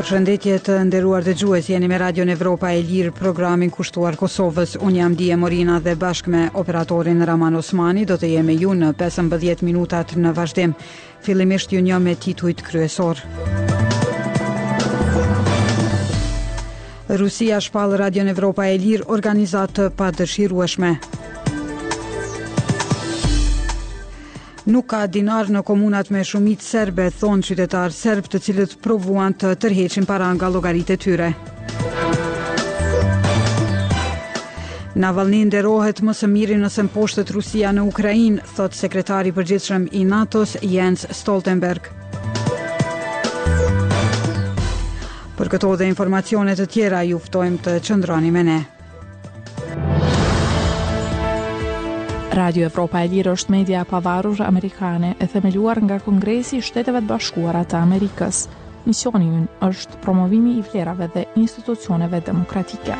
Përshëndetje të nderuar dëgjues, jeni me Radio Evropa e Lirë, programin kushtuar Kosovës. Unë jam Dije Morina dhe bashkë me operatorin Rrahman Osmani do të jemi me ju në 15 minutat në vazhdim. Fillimisht ju njoh me titujt kryesorë. Rusia shpall Radion Evropa e Lirë organizatë të padëshirueshme. Nuk ka dinar në komunat me shumicë serbe, thonë qytetarë serbë të cilët provuan të tërheqin para nga llogaritë e tyre. Navalni nderohet më së miri nëse mposhtet Rusia në Ukrainë, thotë sekretari i përgjithshëm i NATO-s Jens Stoltenberg. Për këto dhe informacione të tjera ju ftojmë të qëndroni me ne. Radio Evropa e Lirë është media e pavarur amerikane e themeluar nga Kongresi i Shteteve të Bashkuara të Amerikës. Misioni ynë është promovimi i vlerave dhe institucioneve demokratike.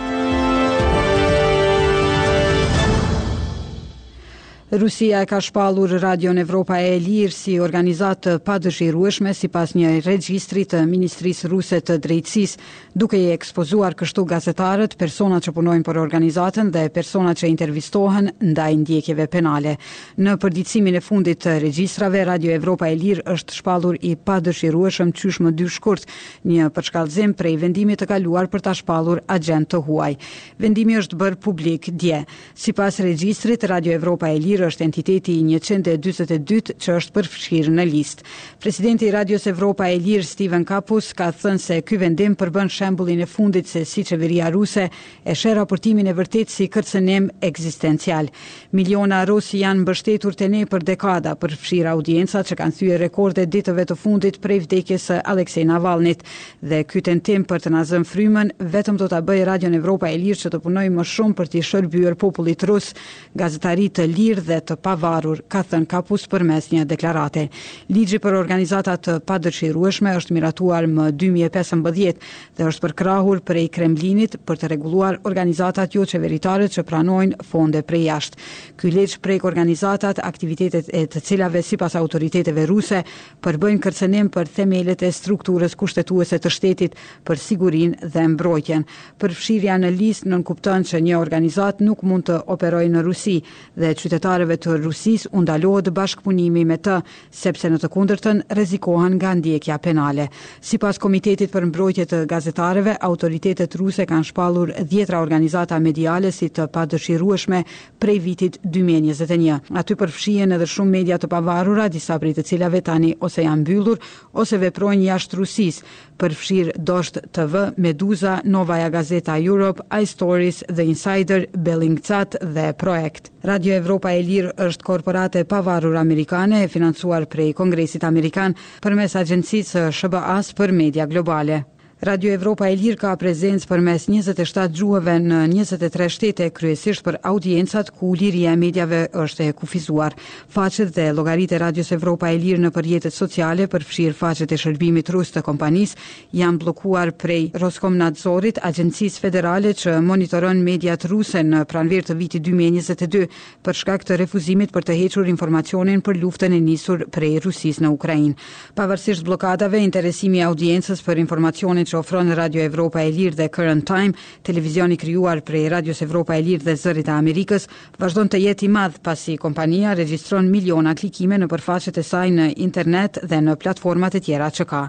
Rusia e ka shpallur Radion Evropa e Lirë si organizatë të padëshirueshme sipas një regjistri të Ministrisë Ruse të Drejtësisë. Duke i ekspozuar kështu gazetarët, persona që punojnë për organizatën dhe persona që intervistohen ndaj ndjekjeve penale. Në përditësimin e fundit të regjistrave, Radio Evropa e Lirë është shpallur i padëshirueshëm qysh më dy shkurt, një përshkallëzim prej vendimit të kaluar për ta shpallur agjent të huaj. Vendimi është bërë publik dje. Sipas regjistrit, Radio Evropa e Lirë është entiteti i njëqind e dyzet e dytë që është përfshirë në listë. Presidenti i Radios Evropa e Lirë, Steven Kapus, ka thënë se ky vendim përbën shembullin e fundit se si qeveria ruse e sheh raportimin e vërtetë si kërcënim ekzistencial. Miliona rusë janë mbështetur te ne për dekada, përfshirë audienca që kanë thyer rekorde ditëve të fundit prej vdekjes së Aleksei Navalnit, Dhe ky tentim për të na zënë frymën, vetëm do ta bëjë Radion Evropa e Lirë që të punojë më shumë për t'i shërbyer popullit rus, gazetari të lirë dhe të pavarur, ka thënë Kapus përmes një deklarate. Ligji për organizatat e padëshirueshme është miratuar më dy mijë e pesëmbëdhjetë dhe është përkrahur prej Kremlinit për të rregulluar organizatat joqeveritare që pranojnë fonde prej jashtë. Ky ligj prek organizatat, aktivitetet e të cilave sipas autoriteteve ruse Përbëjnë kërcënim për themelet e strukturës kushtetuese të shtetit, për sigurinë dhe mbrojtjen. Përfshirja në listë nënkupton që një organizatë nuk mund të operojë në Rusi dhe qytetarëve të Rusisë u ndalohet bashkëpunimi me të, sepse në të kundërtën rrezikohen nga ndjekja penale. Sipas Komitetit për Mbrojtje të Gazetarëve, autoritetet ruse kanë shpallur dhjetra organizata mediale si të padëshirueshme prej vitit dy mijë e njëzet e një. Aty përfshihen edhe shumë media të pavarura, disa prej të cilave tani ose janë mbyllur, ose veprojnë jashtë Rusisë, përfshirë Dozhd TV, Meduza, Novaja Gazeta Europe, iStories, The Insider, Bellingcat dhe Projekt. Radio Evropa e Lirë është korporatë e pavarur amerikane e financuar prej Kongresit amerikan përmes Agjencisë së SHBA-së për Media Globale. Radio Evropa e Lirë ka prezencë përmes njëzet e shtatë gjuhëve në njëzet e tre shtete, kryesisht për audiencat ku liria e mediave është e kufizuar. Faqet dhe llogaritë e Radios Evropa e Lirë nëpër rrjetet sociale, përfshirë faqet e shërbimit rus të kompanisë, janë bllokuar prej Roskomnadzorit, agjencisë federale që monitoron mediat ruse në pranverë të vitit dy mijë e njëzet e dy, për shkak të refuzimit për të hequr informacionin për luftën e nisur prej Rusisë në Ukrainë. Pavarësisht bllokadave, interesimi i audiencës për informacionin që ofron Radio Evropa e Lirë dhe Current Time, televizion i krijuar prej Radios Evropa e Lirë dhe Zërit të Amerikës, vazhdon të jetë i madh, pasi kompania regjistron miliona klikime nëpër faqet e saj në internet dhe në platformat e tjera që ka.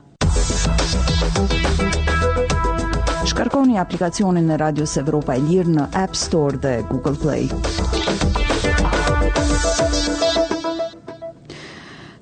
Shkarkoni aplikacionin e Radios Evropa e Lirë në App Store dhe Google Play.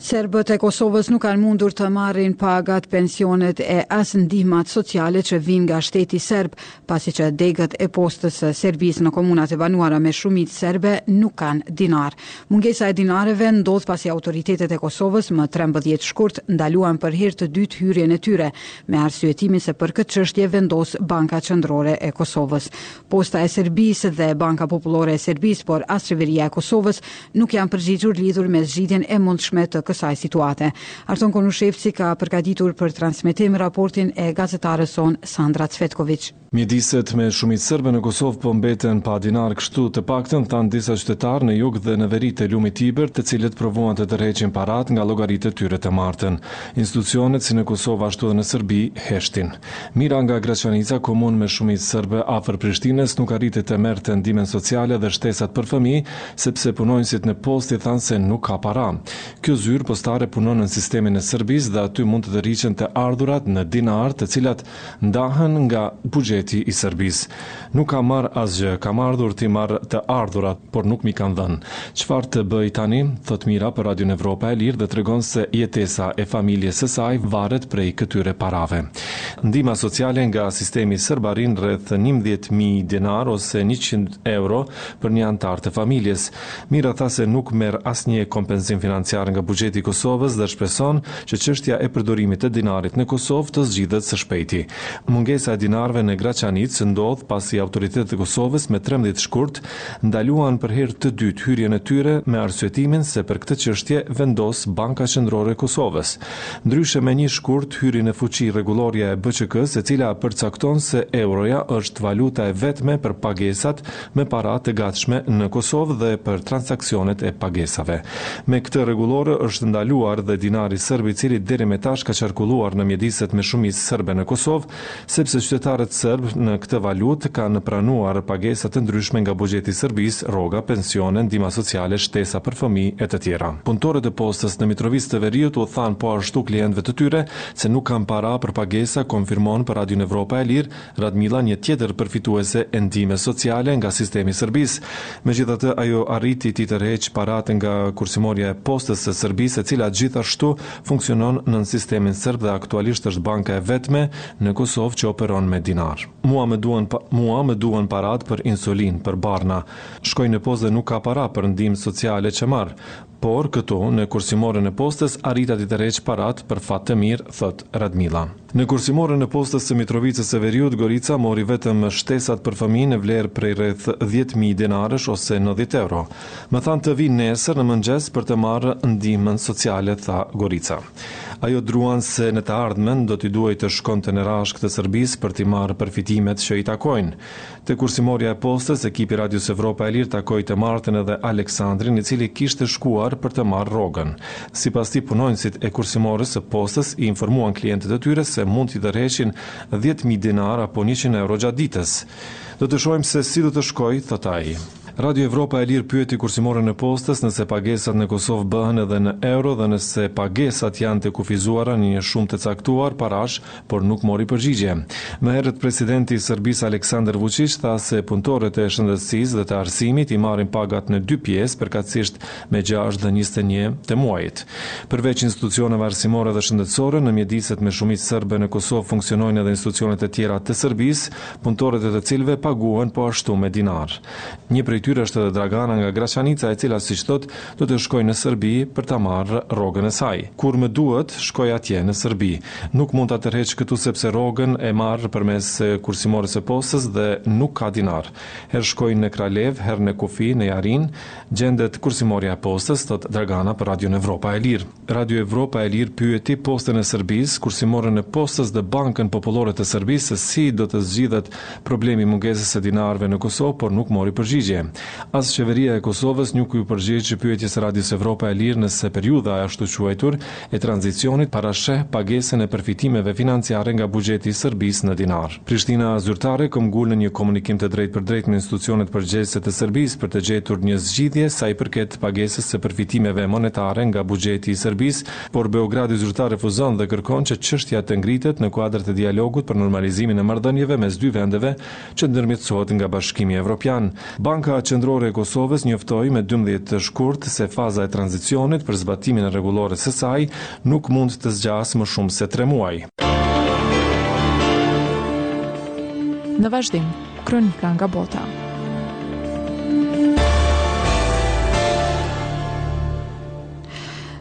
Serbët e Kosovës nuk kanë mundur të marrin pagat, pensionet e as ndihmat sociale që vijnë nga shteti serb, pasi që degët e postës së Serbisë në komunat e banuara me shumicë serbe nuk kanë dinarë. Mungesa e dinarëve ndodh pasi autoritetet e Kosovës më 13 shkurt ndaluan për herë të dytë hyrjen e tyre, me arsyetimin se për këtë çështje vendos Banka Qendrore e Kosovës. Posta e Serbisë dhe Banka Popullore e Serbisë, por as Qeveria e Kosovës nuk janë përgjigjur lidhur me zgjidhjen e mundshme të kësaj situate. Arton Konushevci ka përgatitur për transmetim raportin e gazetares sonë Sandra Cvetkoviq. Mjediset me shumicë serbe në Kosovë po mbeten pa dinarë kështu të paktën thanë disa qytetarë në jug dhe në veri të lumit Ibër të cilët provuan të tërheqin paratë nga llogaritë e tyre të martën. Institucionet si në Kosovë ashtu dhe në Serbi heshtin. Mira nga Graçanica, komunë me shumicë serbe afër Prishtinës nuk arriti të merrte ndihmën sociale dhe shtesat për fëmijë sepse punonjësit në postë i thanë se nuk ka para. Kjo zyrë postare punon nën sistemin e Serbisë dhe aty mund të tërhiqen të ardhurat në dinarë të cilat ndahen nga buxheti i Serbisë. Nuk kam marrë asgjë, kam ardhur t'i marr të ardhurat, por nuk m'i kanë dhënë. Çfarë të bëj tani? thotë Mira për Radion Evropa e Lirë dhe tregon se jetesa e familjes së saj varet prej këtyre parave. Ndihma sociale nga sistemi serb arrin rreth njëmbëdhjetë mijë dinarë ose njëqind euro, për një anëtar të familjes. Mira tha se nuk merr asnjë kompensim financiar nga buxheti i Kosovës dhe shpreson që çështja e përdorimit të dinarit në Kosovë të zgjidhet së shpejti. Mungesa e dinarëve në Graçanicë ndodh pasi autoritetet e Kosovës më trembëdhjetë shkurt ndaluan për herë të dytë hyrjen e tyre me arsyetimin se për këtë çështje vendos Banka Qendrore e Kosovës. Ndryshe më një shkurt hyri në fuqi rregullorja e BQK-së e cila përcakton se euroja është valuta e vetme për pagesat me para të gatshme në Kosovë dhe për transaksionet e pagesave. Me këtë rregullore është ndaluar dhe dinari sërb i cili deri më tash ka qarkulluar në mjediset me shumicë sërbe në Kosovë, sepse qytetarët serbë në këtë valutë kanë pranuar pagesa të ndryshme nga buxheti i Serbisë, rroga, pensione, ndihma sociale, shtesa për fëmijë e të tjera. Punëtorët e Postës në Mitrovicë të Veriut u thanë po ashtu klientëve të tyre se nuk kanë para për pagesa, konfirmon për Radion Evropa e Lirë, Radmila një tjetër përfituese e ndihmës sociale nga sistemi i Serbisë. Megjithatë, ajo arriti t'i tërheqë paratë nga kursimorja e Postës së Serbisë, e cila gjithashtu Funksionon nën sistemin serb dhe aktualisht është banka e vetme në Kosovë që operon me dinar. Mua më duhen paratë për insulinë, për barna. Shkoj në postë dhe nuk ka para për ndihmë sociale që marr. Por, këtu, në kursimoren e postës, arrita t'i tërheq paratë, për fat të mirë, thotë Radmila. Në kursimoren e Postës së Mitrovicës së Veriut, Gorica mori vetëm shtesat për fëmijë në vlerë prej rreth dhjetë mijë dinarësh ose nëntëdhjetë euro. Më thanë të vij nesër në mëngjes për të marrë ndihmën sociale, tha Gorica. Ajo druan se në të ardhmen do t'i duhej të shkonte në Rashkë të Serbisë për t'i marrë përfitimet që i takojnë. Te kursimorja e Postës, ekipi i Radios Evropa e Lirë takoi të martën edhe Aleksandrin, i cili kishte shkuar për të marrë rrogën. Sipas tij, punonjësit e kursimores së Postës i informuan klientët e tyre se mund t'i tërheqin dhjetë mijë dinarë apo njëqind euro gjatë ditës. Do të shohim se si do të shkojë, thotë ai. Radio Evropa e Lirë pyeti kursimoren e Postës nëse pagesat në Kosovë bëhen edhe në euro dhe nëse pagesat janë të kufizuara në një shumë të caktuar parash, por nuk mori përgjigje. Më herët presidenti i Serbisë Aleksandër Vuçiq tha se punëtorët e shëndetësisë dhe të arsimit i marrin pagat në dy pjesë përkatësisht më gjashtë dhe njëzet e një të muajit. Përveç institucioneve arsimore dhe shëndetësore, në mjediset me shumicë serbe në Kosovë funksionojnë edhe institucionet e tjera të Serbisë, punëtorët e të cilëve paguhen po ashtu me dinarë. Një prej tyre është edhe Dragana nga Graçanica e cila siç thotë do të shkojë në Serbi për ta marrë rrogën e saj. Kur më duhet, shkoj atje, në Serbi. Nuk mund ta tërheq këtu sepse rrogën e marr përmes kursimores së postës dhe nuk ka dinarë. Herë shkoj në Kralevë, herë në kufi, në Jarinë, gjendet kursimorja e postës, thotë Dragana për Radion Evropa e Lirë. Radio Evropa e Lirë pyeti Postën e Serbisë, Kursimoren e Postës dhe Bankën Popullore të Serbisë se si do të zgjidhet problemi i mungesës së dinarëve në Kosovë, por nuk mori përgjigje. As Qeveria e Kosovës nuk iu përgjigj pyetjes së Radios Evropa e Lirë nëse periudha e ashtuquajtur e tranzicionit parasheh pagesën e përfitimeve financiare nga buxheti i Serbisë në dinarë. Prishtina zyrtare këmbëngul në një komunikim të drejtpërdrejtë me institucionet përgjegjëse të Serbisë për të gjetur një zgjidhje sa i përket pagesës së përfitimeve monetare nga buxheti i Serbisë, por Beogradi zyrtar refuzon dhe kërkon që çështja të ngritet në kuadër të dialogut për normalizimin e marrëdhënieve mes dy vendeve që ndërmjetësohet nga Bashkimi Evropian. Banka Qendrore e Kosovës njoftoi më dymbëdhjetë shkurt se faza e tranzicionit për zbatimin e rregullores së saj nuk mund të zgjasë më shumë se tre muaj. Në vazhdim, kronika nga bota.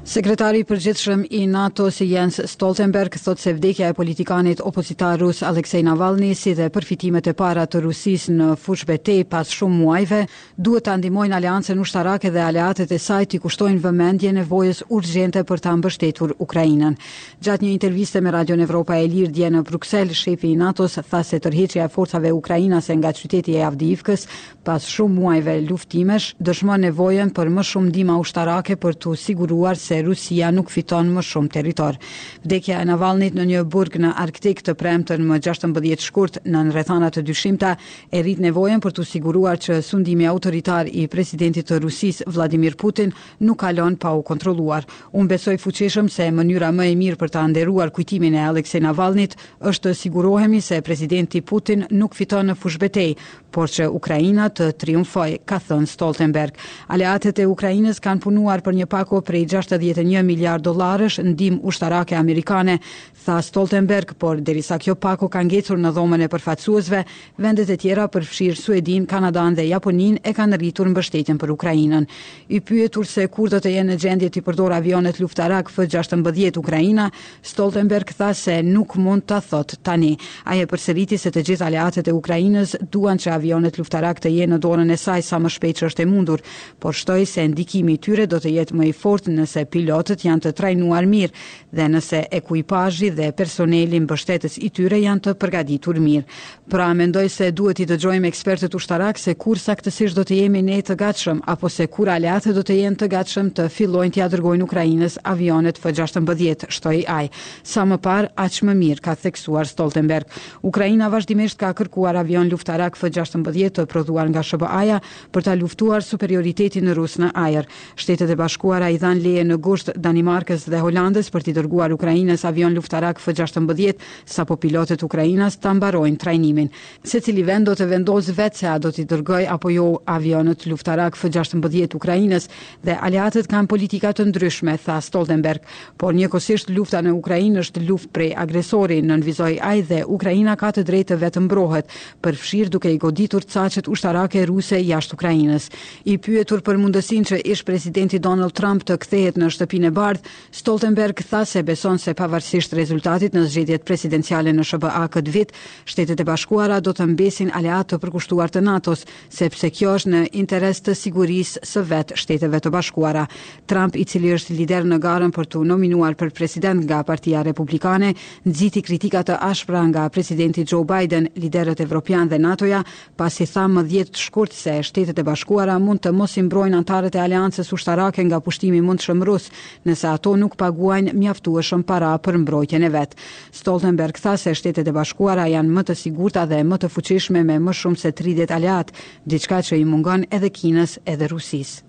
Sekretari i Përgjithshëm i NATO-s, Jens Stoltenberg, thotë se vdekja e politikanit opozitar rus Alexei Navalny, si dhe përfitimet e para të Rusisë në fushëbetejë pas shumë muajve, duhet ta ndihmojnë aleancën ushtarake dhe aleatët e saj t'i kushtojnë vëmendje nevojës urgjente për ta mbështetur Ukrainën. Gjatë një interviste me Radion Evropa e Lirë dje në Bruksel, shefi i NATO-s tha se tërheqja e forcave ukrainase nga qyteti i Avdiivkës pas shumë muajve luftimesh, dëshmon nevojën për më shumë ndihma ushtarake për t'u siguruar se Rusia nuk fiton më shumë territor. Vdekja e Navalnyt në një burg në Arktik të premten më gjashtëmbëdhjetë shkurt, nën rrethana të dyshimta, e rrit nevojën për t'u siguruar që sundimi autoritar i presidentit të Rusisë, Vladimir Putin, nuk kalon pa u kontrolluar. Unë besoj fuqishëm se mënyra më e mirë për ta nderuar kujtimin e Alexei Navalnyt është të sigurohemi se presidenti Putin nuk fiton në fushëbetejë, por që Ukraina të triumfojë, ka thënë Stoltenberg. Aleatët e Ukrainës kanë punuar për një pako prej gjashtëdhjetë e një miliardë dollarësh ndihmë ushtarake amerikane, tha Stoltenberg, por derisa kjo pako ka ngecur në Dhomën e Përfaqësuesve, vendet e tjera, përfshirë Suedinë, Kanadanë dhe Japoninë, e kanë rritur mbështetjen për Ukrainën. I pyetur se kur do të jenë në gjendje t'i përdorë avionët luftarakë F-gjashtëmbëdhjetë Ukraina, Stoltenberg tha se nuk mund ta thotë tani. Ai e përsëriti se të gjithë aleatët e Ukrainës duan që avionët luftarakë të jenë në dorën e saj sa më shpejt që është e mundur, por shtoi se ndikimi i tyre do të jetë më i fortë nëse pilotët janë të trajnuar mirë dhe nëse ekuipazhi dhe personeli mbështetës i tyre janë të përgatitur mirë. Pra, mendoj se duhet t'i dëgjojmë ekspertët ushtarakë se kur saktësisht do të jemi ne të gatshëm, apo se kur aleatët do të jenë të gatshëm të fillojnë t'ia dërgojnë Ukrainës avionet F-gjashtëmbëdhjetë, shtoi ai. Sa më parë, aq më mirë, ka theksuar Stoltenberg. Ukraina vazhdimisht ka kërkuar avionë luftarakë F-gjashtëmbëdhjetë të prodhuar nga SHBA-ja për ta luftuar superioritetin rus në ajër. Shtetet e Bashkuara i dhanë leje në gusht Danimarkës dhe Holandës për t'i dërguar Ukrainës avionë luftarakë F-gjashtëmbëdhjetë, sapo pilotët ukrainas ta mbarojnë trajnimin. Secili vend do të vendosë vetë se a do t'i dërgojë apo jo avionët luftarakë F-16 Ukrainës dhe aleatët kanë politika të ndryshme, tha Stoltenberg. Por njëkohësisht lufta në Ukrainë është luftë prej agresori, nënvizoi ai dhe Ukraina ka të drejtë të vetëmbrohet, përfshirë duke i goditur caqet ushtarake ruse jashtë Ukrainës. I pyetur për mundësinë që ish-presidenti Donald Trump të kthehet në Shtëpinë e Bardhë, Stoltenberg tha se beson se pavarësisht rezultatit në zgjedhjet presidenciale në SHBA këtë vit, Shtetet e Bashkuara do të mbesin aleatë të përkushtuar të NATO-s, sepse kjo është në interes të sigurisë së vetë Shteteve të Bashkuara. Trump, i cili është lider në garën për t'u nominuar për president nga Partia Republikane, nxiti kritika të ashpra nga presidenti Joe Biden, liderët evropianë dhe NATO-ja pasi tha më dhjetë shkurt se Shtetet e Bashkuara mund të mos i mbrojnë anëtarët e aleancës ushtarake nga pushtimi i mundshëm rus, nëse ato nuk paguajnë mjaftueshëm para për mbrojtjen e vet. Stoltenberg tha se Shtetet e Bashkuara janë më të sigurta dhe më të fuqishme me më shumë se tridhjetë aleatë, diçka që i mungon edhe Kinës edhe Rusisë.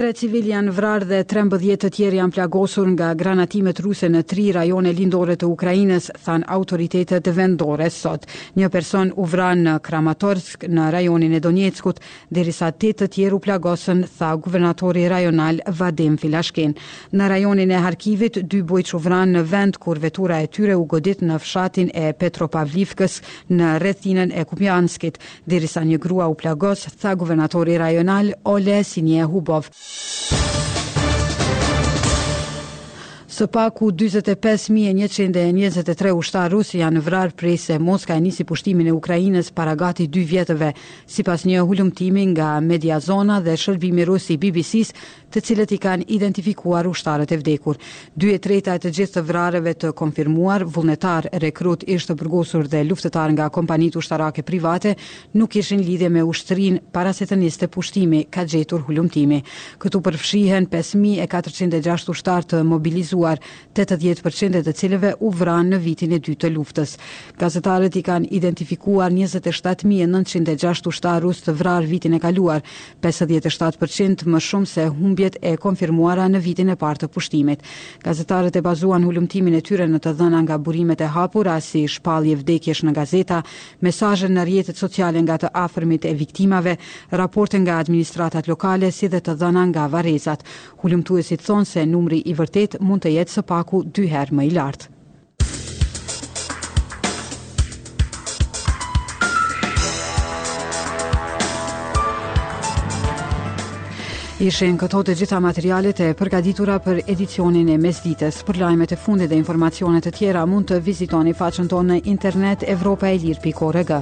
Tre civilë janë vrarë dhe trembëdhjetë të tjerë janë plagosur nga granatimet ruse në tri rajone lindore të Ukrainës, thanë autoritetet vendore sot. Një person u vra në Kramatorsk, në rajonin e Donetskut, derisa tetë të tjerë u plagosën, tha guvernatori rajonal Vadim Filashkin. Në rajonin e Harkivit, dy bujq u vranë në vend kur vetura e tyre u godit në fshatin e Petropavlivkës, në rrethinën e Kupjanskit, derisa një grua u plagos, tha guvernatori rajonal Ole Sinjehubov. Së paku 45.123 ushtarë rusë janë vrarë prej se Moska e nisi pushtimin e Ukrainës para gati dy vjetëve. Si pas një hulumtimi nga media zona dhe shërbimi rusi BBC-s, të cilët i kanë identifikuar ushtarët e vdekur. Dy e treta e të gjithë të vrarëve të konfirmuar, vullnetarë, rekrutë, ish-të burgosur dhe luftëtarë nga kompanitë ushtarake private, nuk kishin lidhje me ushtrinë para se të niste pushtimi, ka gjetur hulumtimi. Këtu përfshihen pesë mijë e katërqind e gjashtë ushtarë të mobilizuar, tetëdhjetë për qind e të cilëve u vranë në vitin e dytë të luftës. Gazetarët i kanë identifikuar njëzet e shtatë mijë e nëntëqind e gjashtë ushtarë rusë të vrarë vitin e kaluar, pesëdhjetë e shtatë për qind më shumë se humbjet e konfirmuara në vitin e parë të pushtimit. Gazetarët e bazuan hulumtimin e tyre në të dhëna nga burimet e hapura, si shpallje vdekjesh në gazeta, mesazhe në rrjetet sociale nga të afërmit e viktimave, raporte nga administratat lokale, si dhe të dhëna nga varrezat. Hulumtuesit thonë se numri i vërtetë mund të jetë së paku dy herë më i lartë. Ishin këto të gjitha materialet e përgatitura për edicionin e mesditës. Për lajmet e fundit dhe informacione të tjera mund të vizitoni faqen tonë në internet evropaelire.org.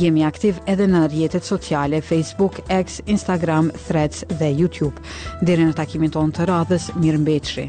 Jemi aktivë edhe në rrjetet sociale Facebook, X, Instagram, Threads dhe YouTube. Deri në takimin tonë të radhës, mirëmbetshi.